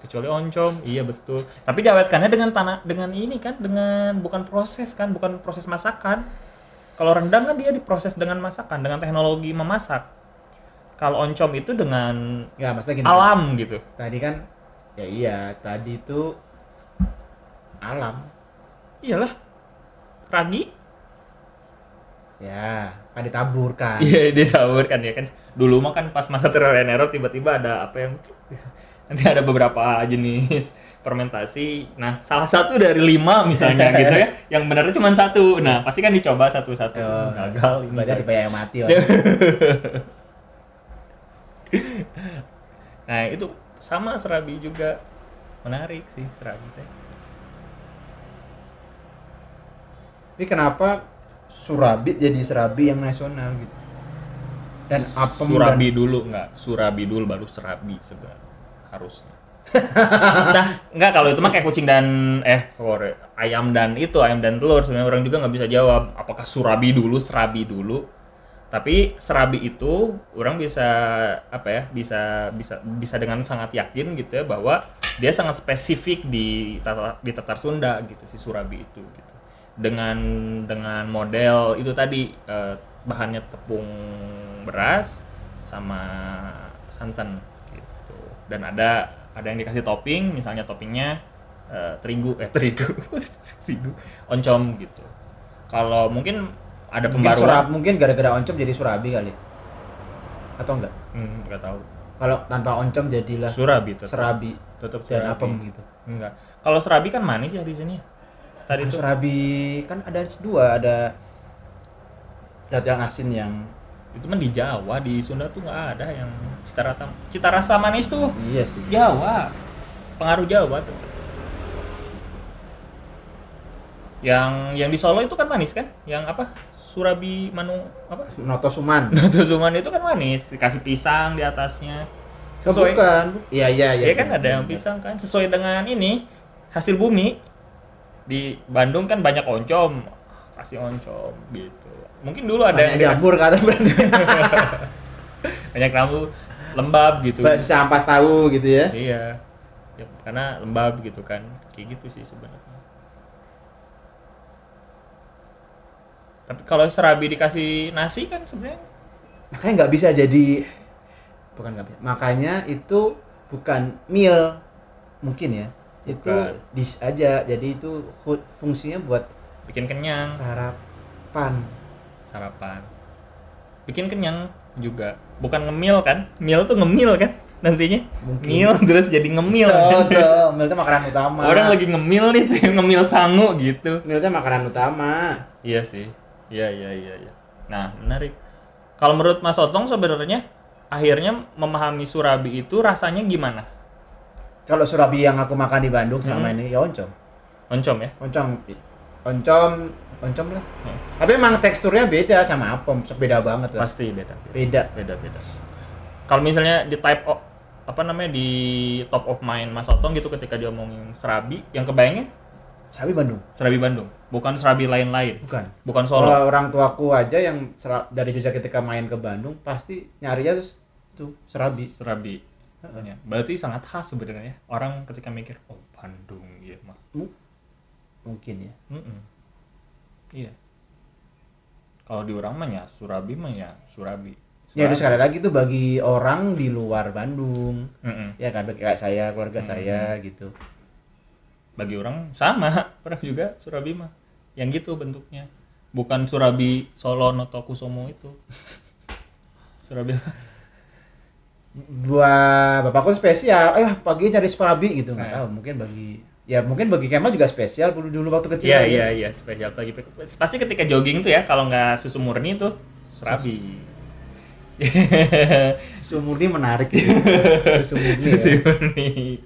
Kecuali oncom iya betul. Tapi diawetkannya dengan tanah dengan ini kan dengan bukan proses kan bukan proses masakan. Kalau rendang kan dia diproses dengan masakan dengan teknologi memasak. Kalau oncom itu dengan ya maksudnya gini alam gitu. Tadi kan ya iya tadi itu alam. Iyalah. Ragi? Ya kan ditaburkan iya ditaburkan ya kan. Dulu mah kan pas masa trial and error tiba-tiba ada apa yang nanti ada beberapa jenis fermentasi. Nah salah satu dari lima misalnya gitu ya yang benernya cuma satu. Nah pasti kan dicoba satu-satu. Oh, gagal ini. berarti gagal. dibayar mati nah itu sama serabi juga. Menarik sih serabi teh. Tapi kenapa Surabi jadi Serabi yang nasional gitu? Dan apem surabi dulu nggak? Surabi dulu baru serabi sebenarnya harusnya. Nah nggak kalau itu mah kayak kucing dan eh ayam dan itu ayam dan telur. Sebenarnya orang juga nggak bisa jawab apakah surabi dulu serabi dulu. Tapi serabi itu orang bisa apa ya bisa bisa bisa dengan sangat yakin gitu ya bahwa dia sangat spesifik di tatar, di Tatar Sunda gitu si surabi itu gitu. Dengan dengan model itu tadi eh, bahannya tepung beras sama santan dan ada ada yang dikasih topping misalnya toppingnya eh, terigu eh terigu terigu oncom gitu kalau mungkin ada mungkin, pembaruan surab, mungkin gara-gara oncom jadi Surabi kali. Atau enggak? Hmm, nggak tahu Kalau tanpa oncom jadilah surabi tetap Serabi tetap dan surabi. apem gitu. enggak kalau serabi kan manis ya di sini ya? tadi Kan tuh Surabi kan ada dua, ada dat yang asin yang itu mah di Jawa di Sunda tuh nggak ada yang cita rasa cita rasa manis tuh. Iya sih. Jawa. Pengaruh Jawa tuh. Yang yang di Solo itu kan manis kan? Yang apa? Surabi Manu apa? Noto Suman. Noto Suman itu kan manis. Dikasih pisang di atasnya. Oh, sesuai bukan. Iya iya iya. ya kan ada yang pisang kan? Sesuai dengan ini hasil bumi. Di Bandung kan banyak oncom. Kasih oncom gitu mungkin dulu ada Banyak yang jamur kata berarti. banyak rambut lembab gitu. Bisa ampas tahu gitu ya. iya. Ya, karena lembab gitu kan. Kayak gitu sih sebenarnya. Tapi kalau serabi dikasih nasi kan sebenarnya makanya nggak bisa jadi bukan nggak bisa. Makanya itu bukan meal. Mungkin ya. Itu Bukan. dish aja. Jadi itu fu- fungsinya buat bikin kenyang. sarapan sarapan bikin kenyang juga bukan ngemil kan meal tuh ngemil kan nantinya Mungkin. meal terus jadi ngemil tuh kan? tuh itu makanan utama orang lagi ngemil nih tuh ngemil sangu gitu meal itu makanan utama Iya sih. Iya iya iya iya. Nah, menarik. Kalau menurut Mas Otong sebenarnya akhirnya memahami surabi itu rasanya gimana? kalau surabi yang aku makan di Bandung Hmm. ini ya oncom Oncom ya? oncom oncom oncom lah Hmm. tapi emang teksturnya beda sama apem beda banget lah Pasti beda. Beda beda beda. beda. Kalau misalnya di type o- apa namanya di top of mind Mas Otong gitu ketika dia ngomongin serabi, yang kebayangnya sapi Bandung serabi Bandung, bukan serabi lain-lain, bukan bukan Solo. Kalau orang tuaku aja yang sera- dari Jogja ketika main ke Bandung pasti nyarinya terus tuh serabi. Serabi. Ya, Berarti sangat khas sebenarnya. Orang ketika mikir, oh Bandung, iya mah. Mu- Mungkin ya. Mm-mm. Iya. Kalau di orang mah ya Surabi mah ya Surabi. Ya itu Surabi. sekali lagi tuh bagi orang di luar Bandung. Mm-mm. Ya kan kayak saya, keluarga saya gitu. Bagi orang sama, orang juga Surabi mah. Yang gitu bentuknya. Bukan Surabi Solo Noto Kusumo itu. Surabi. Buat bapakku spesial, eh pagi cari serabi gitu nggak Nah. tahu. Mungkin bagi ya mungkin bagi Kemal juga spesial dulu dulu waktu kecil. Iya iya iya spesial pagi. Pasti ketika jogging tuh ya kalau nggak susu murni tuh Surabi. Susu murni menarik. gitu. Susu murni. susu ya. murni.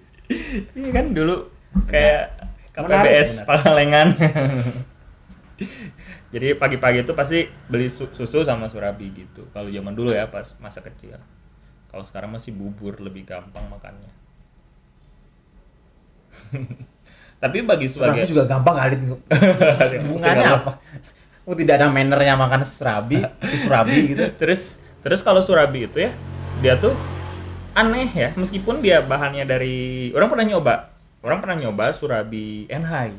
Iya kan dulu kayak KPBS menarik. Pangalengan. Jadi pagi-pagi itu pasti beli su- susu sama surabi gitu. Kalau zaman dulu ya pas masa kecil. Kalau sekarang masih bubur lebih gampang makannya. Tapi bagi Serabi sebagai juga gampang kali. Hubungannya apa? Oh tidak ada mannernya makan serabi, serabi gitu. terus terus kalau surabi itu ya dia tuh aneh ya meskipun dia bahannya dari orang pernah nyoba orang pernah nyoba surabi enhai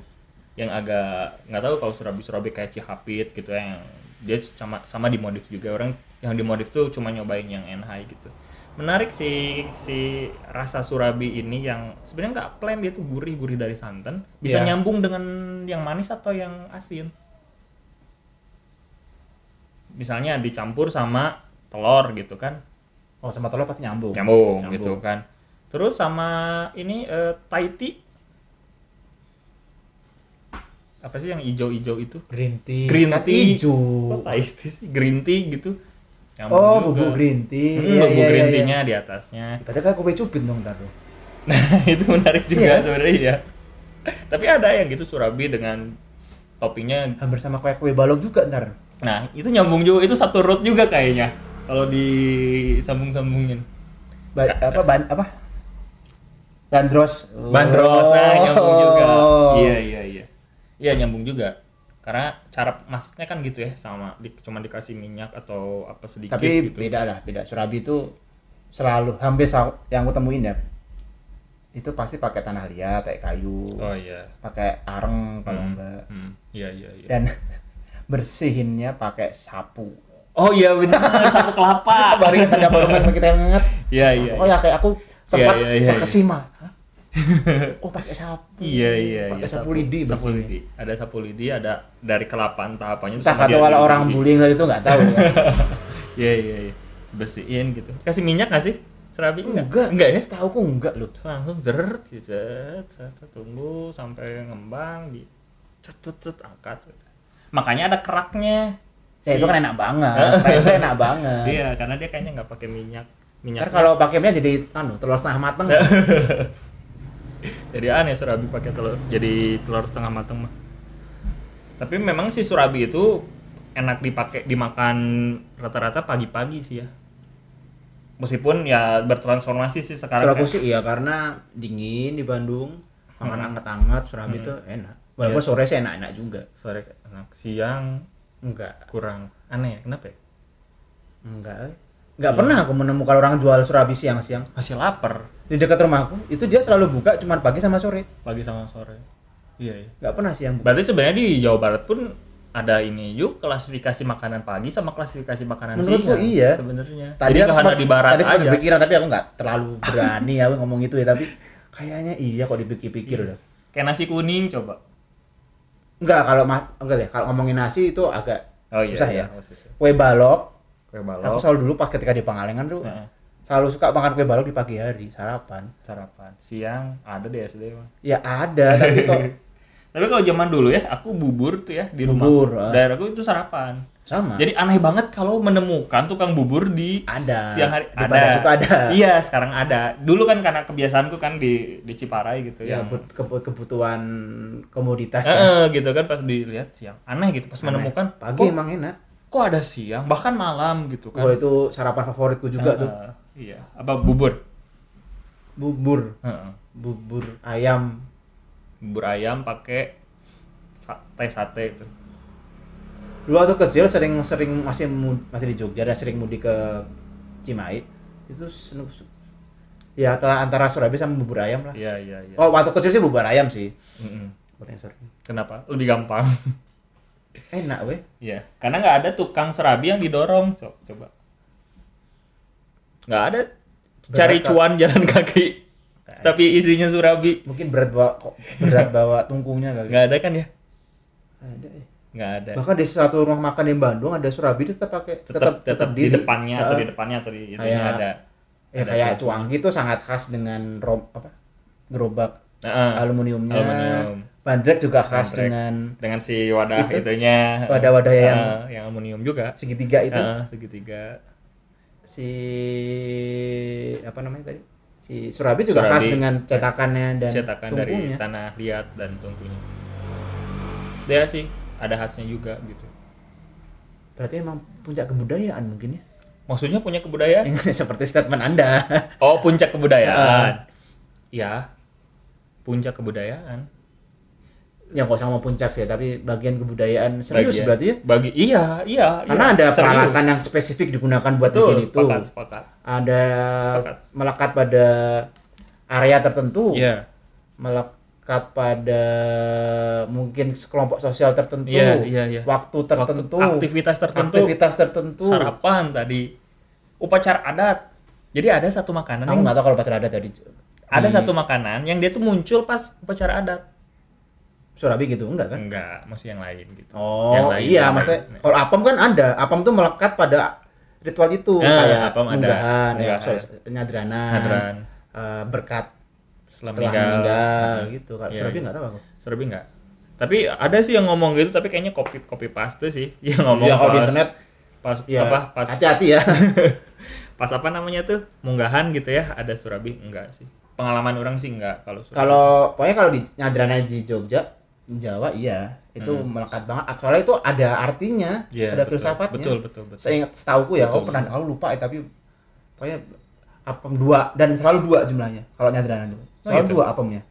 yang agak nggak tahu kalau surabi surabi kayak cihapit gitu ya yang dia sama sama dimodif juga orang yang dimodif tuh cuma nyobain yang enhai gitu menarik sih si rasa surabi ini yang sebenarnya nggak plain dia tuh gurih gurih dari santan bisa Iya. nyambung dengan yang manis atau yang asin misalnya dicampur sama telur gitu kan Oh, sama telur pasti nyambung. nyambung, Nyambung. gitu kan terus sama ini eh, Thai tea apa sih yang hijau-hijau itu Green tea. green kan tea hijau. kok Thai tea sih green tea gitu Nyambung Oh, juga. bubuk green tea. Hmm, Iya, bubuk iya, green iya, tea-nya di atasnya Berarti kan kopi cupit dong ntar tuh. nah itu menarik juga Iya. sebenarnya ya tapi ada yang gitu surabi dengan toppingnya Hampir sama kayak kue balok juga ntar. nah itu nyambung juga itu satu root juga kayaknya kalau disambung-sambungin Ba- apa ban apa? Bandros. Bandros nah Oh. nyambung juga. Iya iya iya. Iya nyambung juga. Karena cara masaknya kan gitu ya sama di, cuma dikasih minyak atau apa sedikit Tapi gitu. beda lah, beda. Surabi itu selalu hampir yang aku temuin ya. Itu pasti pakai tanah liat, kayak kayu, Oh iya. pakai areng kalau Hmm, enggak. hmm, Iya iya iya. Dan bersihinnya pakai sapu. Oh iya benar sapu kelapa. Baru ada baru kita yang ingat. Iya iya. Oh ya kayak aku sempat Iya, iya, iya, terkesima. Oh pakai sapu. Iya iya Pakai iya. sapu lidi Sapu bersihnya. lidi. Ada sapu lidi, ada dari kelapa entah apanya Entah sama kata kalau orang bullying lah itu nggak tahu ya. Iya iya iya. Bersihin gitu. Kasih minyak nggak sih? Serabi enggak? enggak, Enggak ya? Setahu aku enggak loh. langsung zeret gitu tunggu sampai ngembang di cet cet cet, angkat makanya ada keraknya Ya itu kan enak banget. Itu enak banget. iya karena dia kayaknya nggak pakai minyak minyak kalau pakai minyak jadi anu telur setengah mateng. jadi aneh surabi pakai telur jadi telur setengah matang mah tapi memang si surabi itu enak dipakai dimakan rata-rata pagi-pagi sih ya meskipun ya bertransformasi sih sekarang Kalau aku kayak- sih iya karena dingin di Bandung, makan anget-anget surabi itu enak. Walaupun Iya. sore sih enak-enak juga. sore enak siang Enggak, kurang aneh ya kenapa ya? enggak. Eh. Enggak pernah aku menemukan orang jual surabi siang-siang. masih lapar Di dekat rumahku itu dia selalu buka cuma pagi sama sore. pagi sama sore iya iya Enggak pernah siang buka. berarti sebenarnya di Jawa Barat pun ada ini yuk klasifikasi makanan pagi sama klasifikasi makanan Menurutku siang iya. sebenarnya Tadi jadi aku nggak sempat di Barat tadi sempat aja berpikiran tapi aku nggak terlalu berani ya ngomong itu ya tapi kayaknya iya kok dipikir-pikir udah. kayak nasi kuning coba Enggak kalau enggak deh kalau ngomongin nasi itu agak oh iya Susah iya, ya? oh, susah. Kue balok. Aku selalu dulu pas ketika di Pangalengan tuh Heeh, selalu suka makan kue balok di pagi hari sarapan. sarapan siang ada deh SD mah Ya ada tapi kok tapi kalau zaman dulu ya aku bubur tuh ya di rumah Bubur, ah. daerahku itu sarapan sama. jadi aneh banget kalau menemukan tukang bubur di Ada. siang hari Di Padasuka ada. iya sekarang ada dulu kan karena kebiasaanku kan di di Ciparai gitu ya yang kebu- kebutuhan komoditas kan. eh, gitu kan pas dilihat siang aneh gitu pas Aneh. menemukan pagi kok, emang enak. Kok ada siang bahkan malam gitu kan Oh itu sarapan favoritku juga Eh, tuh. iya apa bubur Bubur, Eh, eh. bubur ayam. bubur ayam pakai sa- teh sate itu Dulu waktu kecil sering sering masih masih di Jogja dan sering mudik ke Cimahi. Itu seneng su- ya antara antara Surabaya sama bubur ayam lah. iya iya iya Oh waktu kecil sih bubur ayam sih. Bubur ayam sorry. kenapa lebih gampang Enak weh. Iya, karena nggak ada tukang serabi yang didorong. Co- Coba. Nggak ada. Cari Berat, Kak. cuan jalan kaki. Tapi isinya surabi. Mungkin berat bawa kok berat bawa tungkungnya kali. Nggak ada kan ya? Ada. eh. Nggak ada. Bahkan di satu rumah makan di Bandung ada Surabi tetap pakai Tetap tetap di diri. depannya atau di depannya atau di itunya Kayak- ada. Ya ada kayak cuangki itu sangat khas dengan rom apa? gerobak Heeh. aluminiumnya. Aluminium. Bandrek juga khas Bandrek. dengan dengan si wadah Itu. itunya. Wadah-wadah yang- Heeh, yang aluminium juga. segitiga itu. Heeh, segitiga. Si apa namanya tadi? Si Surabi juga khas Surabi. dengan cetakannya dan Cetakan dari tanah liat dan tungkunya. Dia sih ada khasnya juga gitu. Berarti emang puncak kebudayaan mungkin ya. Maksudnya punya kebudayaan? Seperti statement Anda. Oh, puncak kebudayaan. Ya. Puncak kebudayaan. Ya nggak usah mau puncak sih tapi bagian kebudayaan serius Bagian- berarti ya Bagi iya, iya. karena iya. ada Serius. peralatan yang spesifik digunakan buat Betul, bikin itu sepakat, sepakat. ada Sepakat. melekat pada area tertentu Iya. melekat pada mungkin kelompok sosial tertentu Iya, iya, iya. waktu tertentu Waktu- aktivitas tertentu. aktivitas tertentu Sarapan tadi. Upacara adat. Jadi ada satu makanan aku nggak tahu kalau pacar ada tadi ada di satu makanan yang dia tuh muncul pas upacara adat. Surabi gitu enggak kan Enggak, masih yang lain gitu. oh Yang lain, iya yang maksudnya lain. kalau apem kan ada apem tuh melekat pada ritual itu Ah, kayak apem ada. munggahan ya Munggahan. sorry, nyadranan Hadran, eh, berkat setelah setelah meninggal. meninggal Nah, gitu kalau Iya, Surabi iya. nggak tahu aku Surabi enggak. Tapi ada sih yang ngomong gitu tapi kayaknya copy copy paste sih. Yang ngomong ya kalau di internet pas ya apa pas hati-hati ya pas apa namanya tuh munggahan gitu ya ada Surabi enggak sih. Pengalaman orang sih enggak kalau Surabi. kalau pokoknya kalau di nyadranan di Jogja Jawa iya itu Hmm. melekat banget soalnya itu ada artinya Iya, ada betul. filsafatnya Betul, betul, betul. seingat setauku ya Betul, aku pernah aku lupa ya tapi pokoknya apem dua dan selalu dua jumlahnya kalau nyadranan itu Oh, selalu gitu? dua apemnya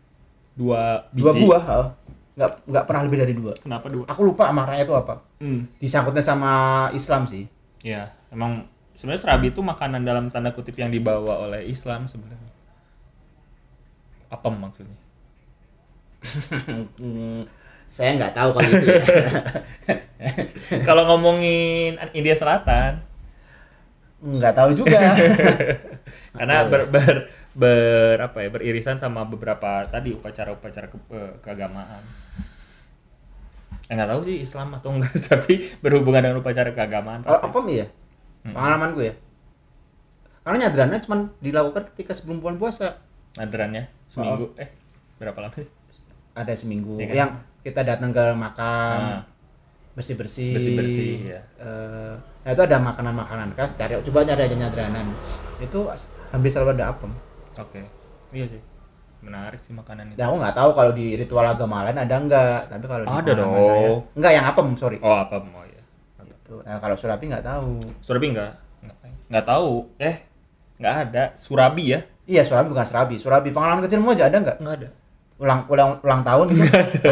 Dua dua biji. buah oh. nggak nggak pernah lebih dari dua Kenapa dua? aku lupa maknanya itu apa Hmm. disangkutnya sama Islam sih Ya, emang sebenarnya serabi itu makanan dalam tanda kutip yang dibawa oleh Islam sebenarnya. Apa maksudnya? Hmm, saya nggak tahu kalau itu ya. Kalau ngomongin India Selatan, nggak tahu juga karena ber, ber, ber- apa ya beririsan sama beberapa tadi upacara-upacara ke, eh, keagamaan. Eh, nggak tahu sih Islam atau enggak, tapi berhubungan dengan upacara keagamaan. kalau pasti. apem iya pengalaman gue ya karena nyadranan cuma dilakukan ketika sebelum bulan puasa Nadrannya seminggu, eh berapa lama sih? Ada seminggu Iya kan? yang kita datang ke makam Ah. bersih bersih Bersih-bersih, ya. nah itu ada makanan makanan khas cari coba nyari aja nyadranan itu hampir selalu ada apem Oke, iya sih, menarik sih makanan itu. nah, aku nggak tahu kalau di ritual agama lain ada enggak tapi kalau di Ada dong. saya, enggak yang apem sorry Oh apa mau ya? Gitu. nah kalau surabi nggak tahu Surabi? Enggak, enggak tahu. Eh, enggak ada. Surabi ya? iya surabi bukan surabi surabi pengalaman kecilmu aja ada nggak Enggak ada. Ulang ulang ulang tahun gitu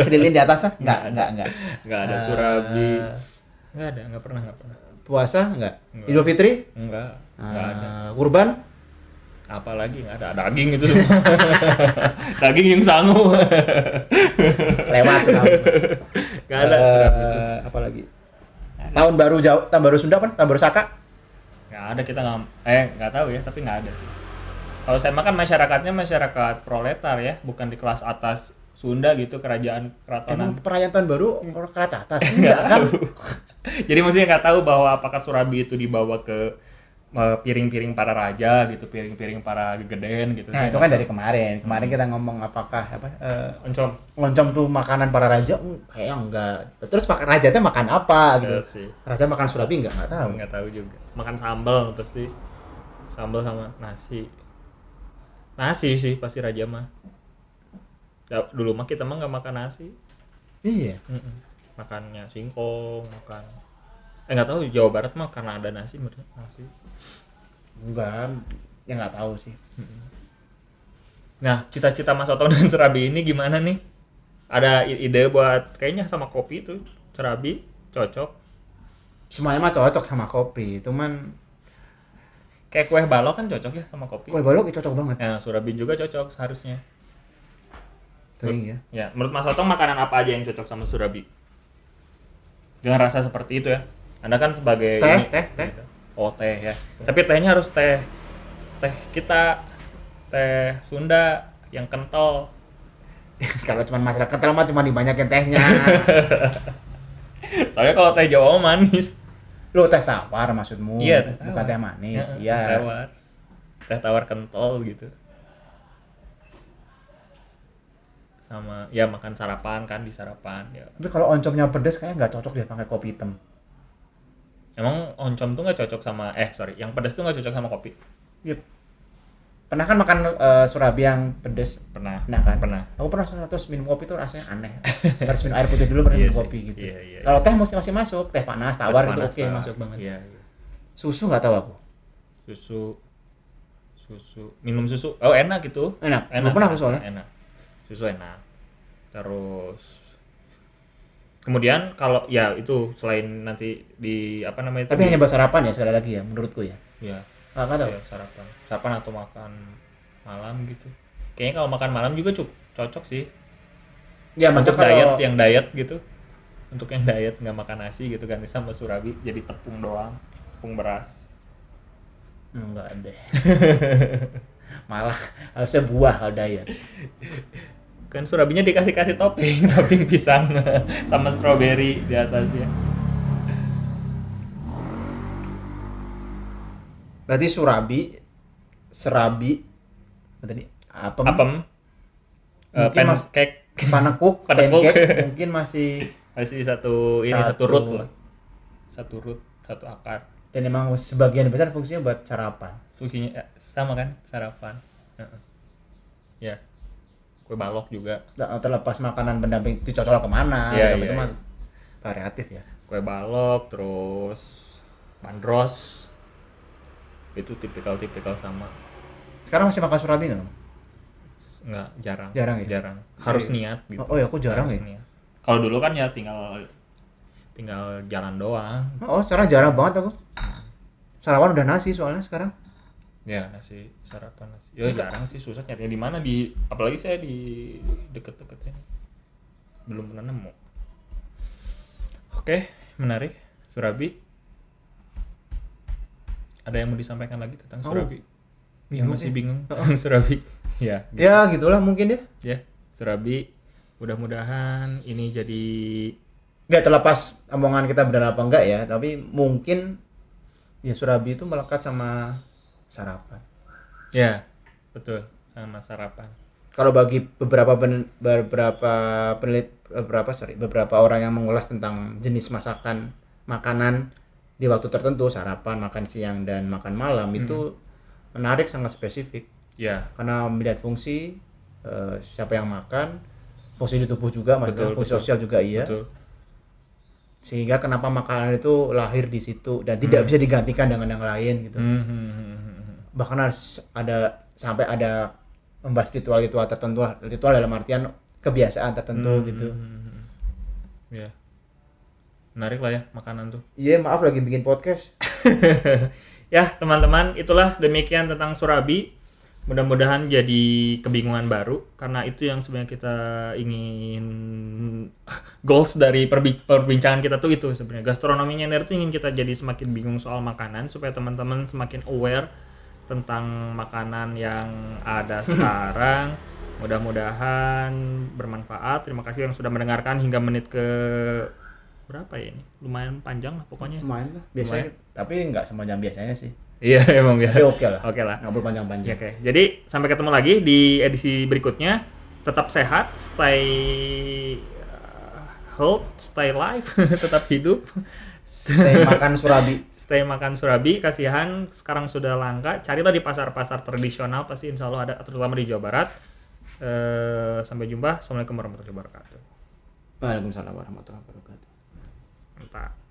lilin di atasnya nggak nggak nggak Enggak ada Surabi. Enggak ada, enggak pernah, enggak pernah. puasa nggak Nggak. idul fitri Enggak, enggak ada. Eh, kurban Apalagi enggak ada daging itu semua. daging yang sangu. lewat Enggak ada Surabi itu. Eh, apa lagi tahun baru jauh tahun baru Sunda apa tahun baru Saka Enggak ada kita enggak eh enggak tahu ya, tapi enggak ada sih. Kalau saya makan masyarakatnya masyarakat proletar ya, bukan di kelas atas Sunda gitu kerajaan keratonan. emang perayaan tahun baru orang kereta atas enggak kan Jadi maksudnya nggak tahu bahwa apakah Surabi itu dibawa ke eh, piring-piring para raja gitu, piring-piring para gegeden gitu. nah itu kan dari kemarin kemarin kita ngomong apakah apa tahu. oncom. loncom tuh makanan para raja Hmm, kayaknya enggak terus makan raja teh makan apa gitu Iya sih. raja makan surabi enggak enggak tahu Nggak tahu juga. Makan sambal pasti. Sambal sama nasi. Nasi sih pasti raja mah. Ya, dulu mah kita mah nggak makan nasi. iya Mm-mm. Makannya singkong, makan. Eh nggak tahu Jawa Barat mah karena ada nasi nasi. enggak ya enggak tahu sih Nah, cita-cita Mas Otong dan Serabi ini gimana nih? Ada ide buat kayaknya sama kopi tuh, Serabi cocok. semuanya mah cocok sama kopi cuman Kayak kue balok kan cocok ya sama kopi. kue balok itu cocok banget Nah, Surabi juga cocok seharusnya. tuh ya Ya, menurut Mas Otong makanan apa aja yang cocok sama Surabi? Dengan rasa seperti itu ya. Anda kan sebagai Teh, ini- teh, teh. Oh, teh ya. Tapi tehnya harus teh teh kita teh Sunda yang kental. kalau cuma masalah kental mah cuma dibanyakin tehnya Soalnya kalau teh Jawa manis. Lo teh tawar maksudmu Iya, teh bukan tawar. teh manis Ya, iya Tawar. Teh tawar kental gitu. Sama ya makan sarapan kan di sarapan ya. tapi kalau oncomnya pedes kayaknya nggak cocok deh pakai kopi hitam Emang oncom tuh nggak cocok sama eh sorry, yang pedas tuh nggak cocok sama kopi. Iya. Pernah kan makan eh, surabi yang pedes Pernah. Pernah kan? Pernah. aku pernah terus minum kopi tuh rasanya aneh harus minum air putih dulu baru Iya minum sih. kopi gitu Iya, iya. kalau teh masih masih masuk teh panas tawar Terus itu panas oke tawar. masuk banget Iya, iya. susu nggak tahu aku Susu susu minum susu oh enak gitu enak enak pernah aku soalnya enak susu enak terus kemudian kalau ya itu selain nanti di apa namanya Tapi hanya buat sarapan ya sekali lagi ya menurutku ya. ya Nggak tahu. ya, sarapan sarapan atau makan malam gitu kayaknya kalau makan malam juga cukup cocok sih Ya masa untuk kalau diet yang diet gitu untuk yang diet nggak makan nasi gitu ganti sama surabi jadi tepung doang tepung beras enggak deh. Malah harusnya buah kalau diet. kan surabinya dikasih kasih topping topping pisang sama strawberry di atasnya Berarti surabi, serabi, apa tadi? Apem, apem eh, Mungkin mas- panekuk, Panekuk. pancake, mungkin masih masih satu ini satu, Satu. root lah satu root satu akar dan emang sebagian besar fungsinya buat sarapan. fungsinya ya, sama kan sarapan Heeh. ya kue balok juga terlepas makanan pendamping itu cocok ke mana, gitu, iya, itu mah iya. variatif ya. kue balok terus bandros itu tipikal-tipikal sama Sekarang masih makan surabi nggak? nggak jarang Jarang ya? jarang harus Iya. niat gitu Oh, oh ya, aku jarang Harus ya. kalau dulu kan ya tinggal tinggal jalan doang Oh, sekarang jarang banget aku. Sarapan udah nasi soalnya sekarang. ya nasi sarapan nasi ya jarang sih susah nyarinya di mana di apalagi saya di deket-deket sini belum pernah nemu oke menarik Surabi ada yang mau disampaikan lagi tentang Oh, Surabi yang masih sih. bingung tentang Surabi ya gitu. Ya, gitulah mungkin ya. ya Surabi mudah-mudahan ini jadi Nggak terlepas omongan kita benar apa enggak ya, tapi mungkin ya surabi itu melekat sama sarapan. ya betul sama sarapan Kalau bagi beberapa pen- beberapa penelit beberapa sorry beberapa orang yang mengulas tentang jenis masakan makanan di waktu tertentu sarapan, makan siang dan makan malam itu menarik sangat spesifik ya karena melihat fungsi eh, siapa yang makan, fungsi di tubuh juga, maksudnya Betul, fungsi betul. sosial juga iya. betul sehingga kenapa makanan itu lahir di situ dan tidak bisa digantikan dengan yang lain gitu Hmm, hmm, hmm, hmm, hmm. bahkan harus ada sampai ada membahas ritual-ritual tertentu lah. ritual dalam artian kebiasaan tertentu Hmm, gitu hmm, hmm, hmm. ya menarik lah ya makanan tuh. Iya maaf lagi bikin podcast. Ya teman-teman itulah demikian tentang Surabi. Mudah-mudahan jadi kebingungan baru karena itu yang sebenarnya kita ingin goals dari perbi- perbincangan kita tuh itu sebenarnya. Gastronominya nerd tuh ingin kita jadi semakin bingung soal makanan supaya teman-teman semakin aware tentang makanan yang ada sekarang. Mudah-mudahan bermanfaat. Terima kasih yang sudah mendengarkan hingga menit ke berapa ya ini? Lumayan panjang lah pokoknya. Main lah. Biasanya tapi nggak semacam biasanya sih. Iya emang ya tapi oke lah. Oke lah. Nggak perlu panjang-panjang Oke, jadi sampai ketemu lagi di edisi berikutnya. Tetap sehat, stay uh, health, stay live, tetap hidup. Stay makan surabi. Stay makan surabi, kasihan. Sekarang sudah langka. Carilah di pasar-pasar tradisional, pasti insya Allah ada, terutama di Jawa Barat. Eh, sampai jumpa. Assalamualaikum warahmatullahi wabarakatuh. Waalaikumsalam warahmatullahi wabarakatuh Mantap.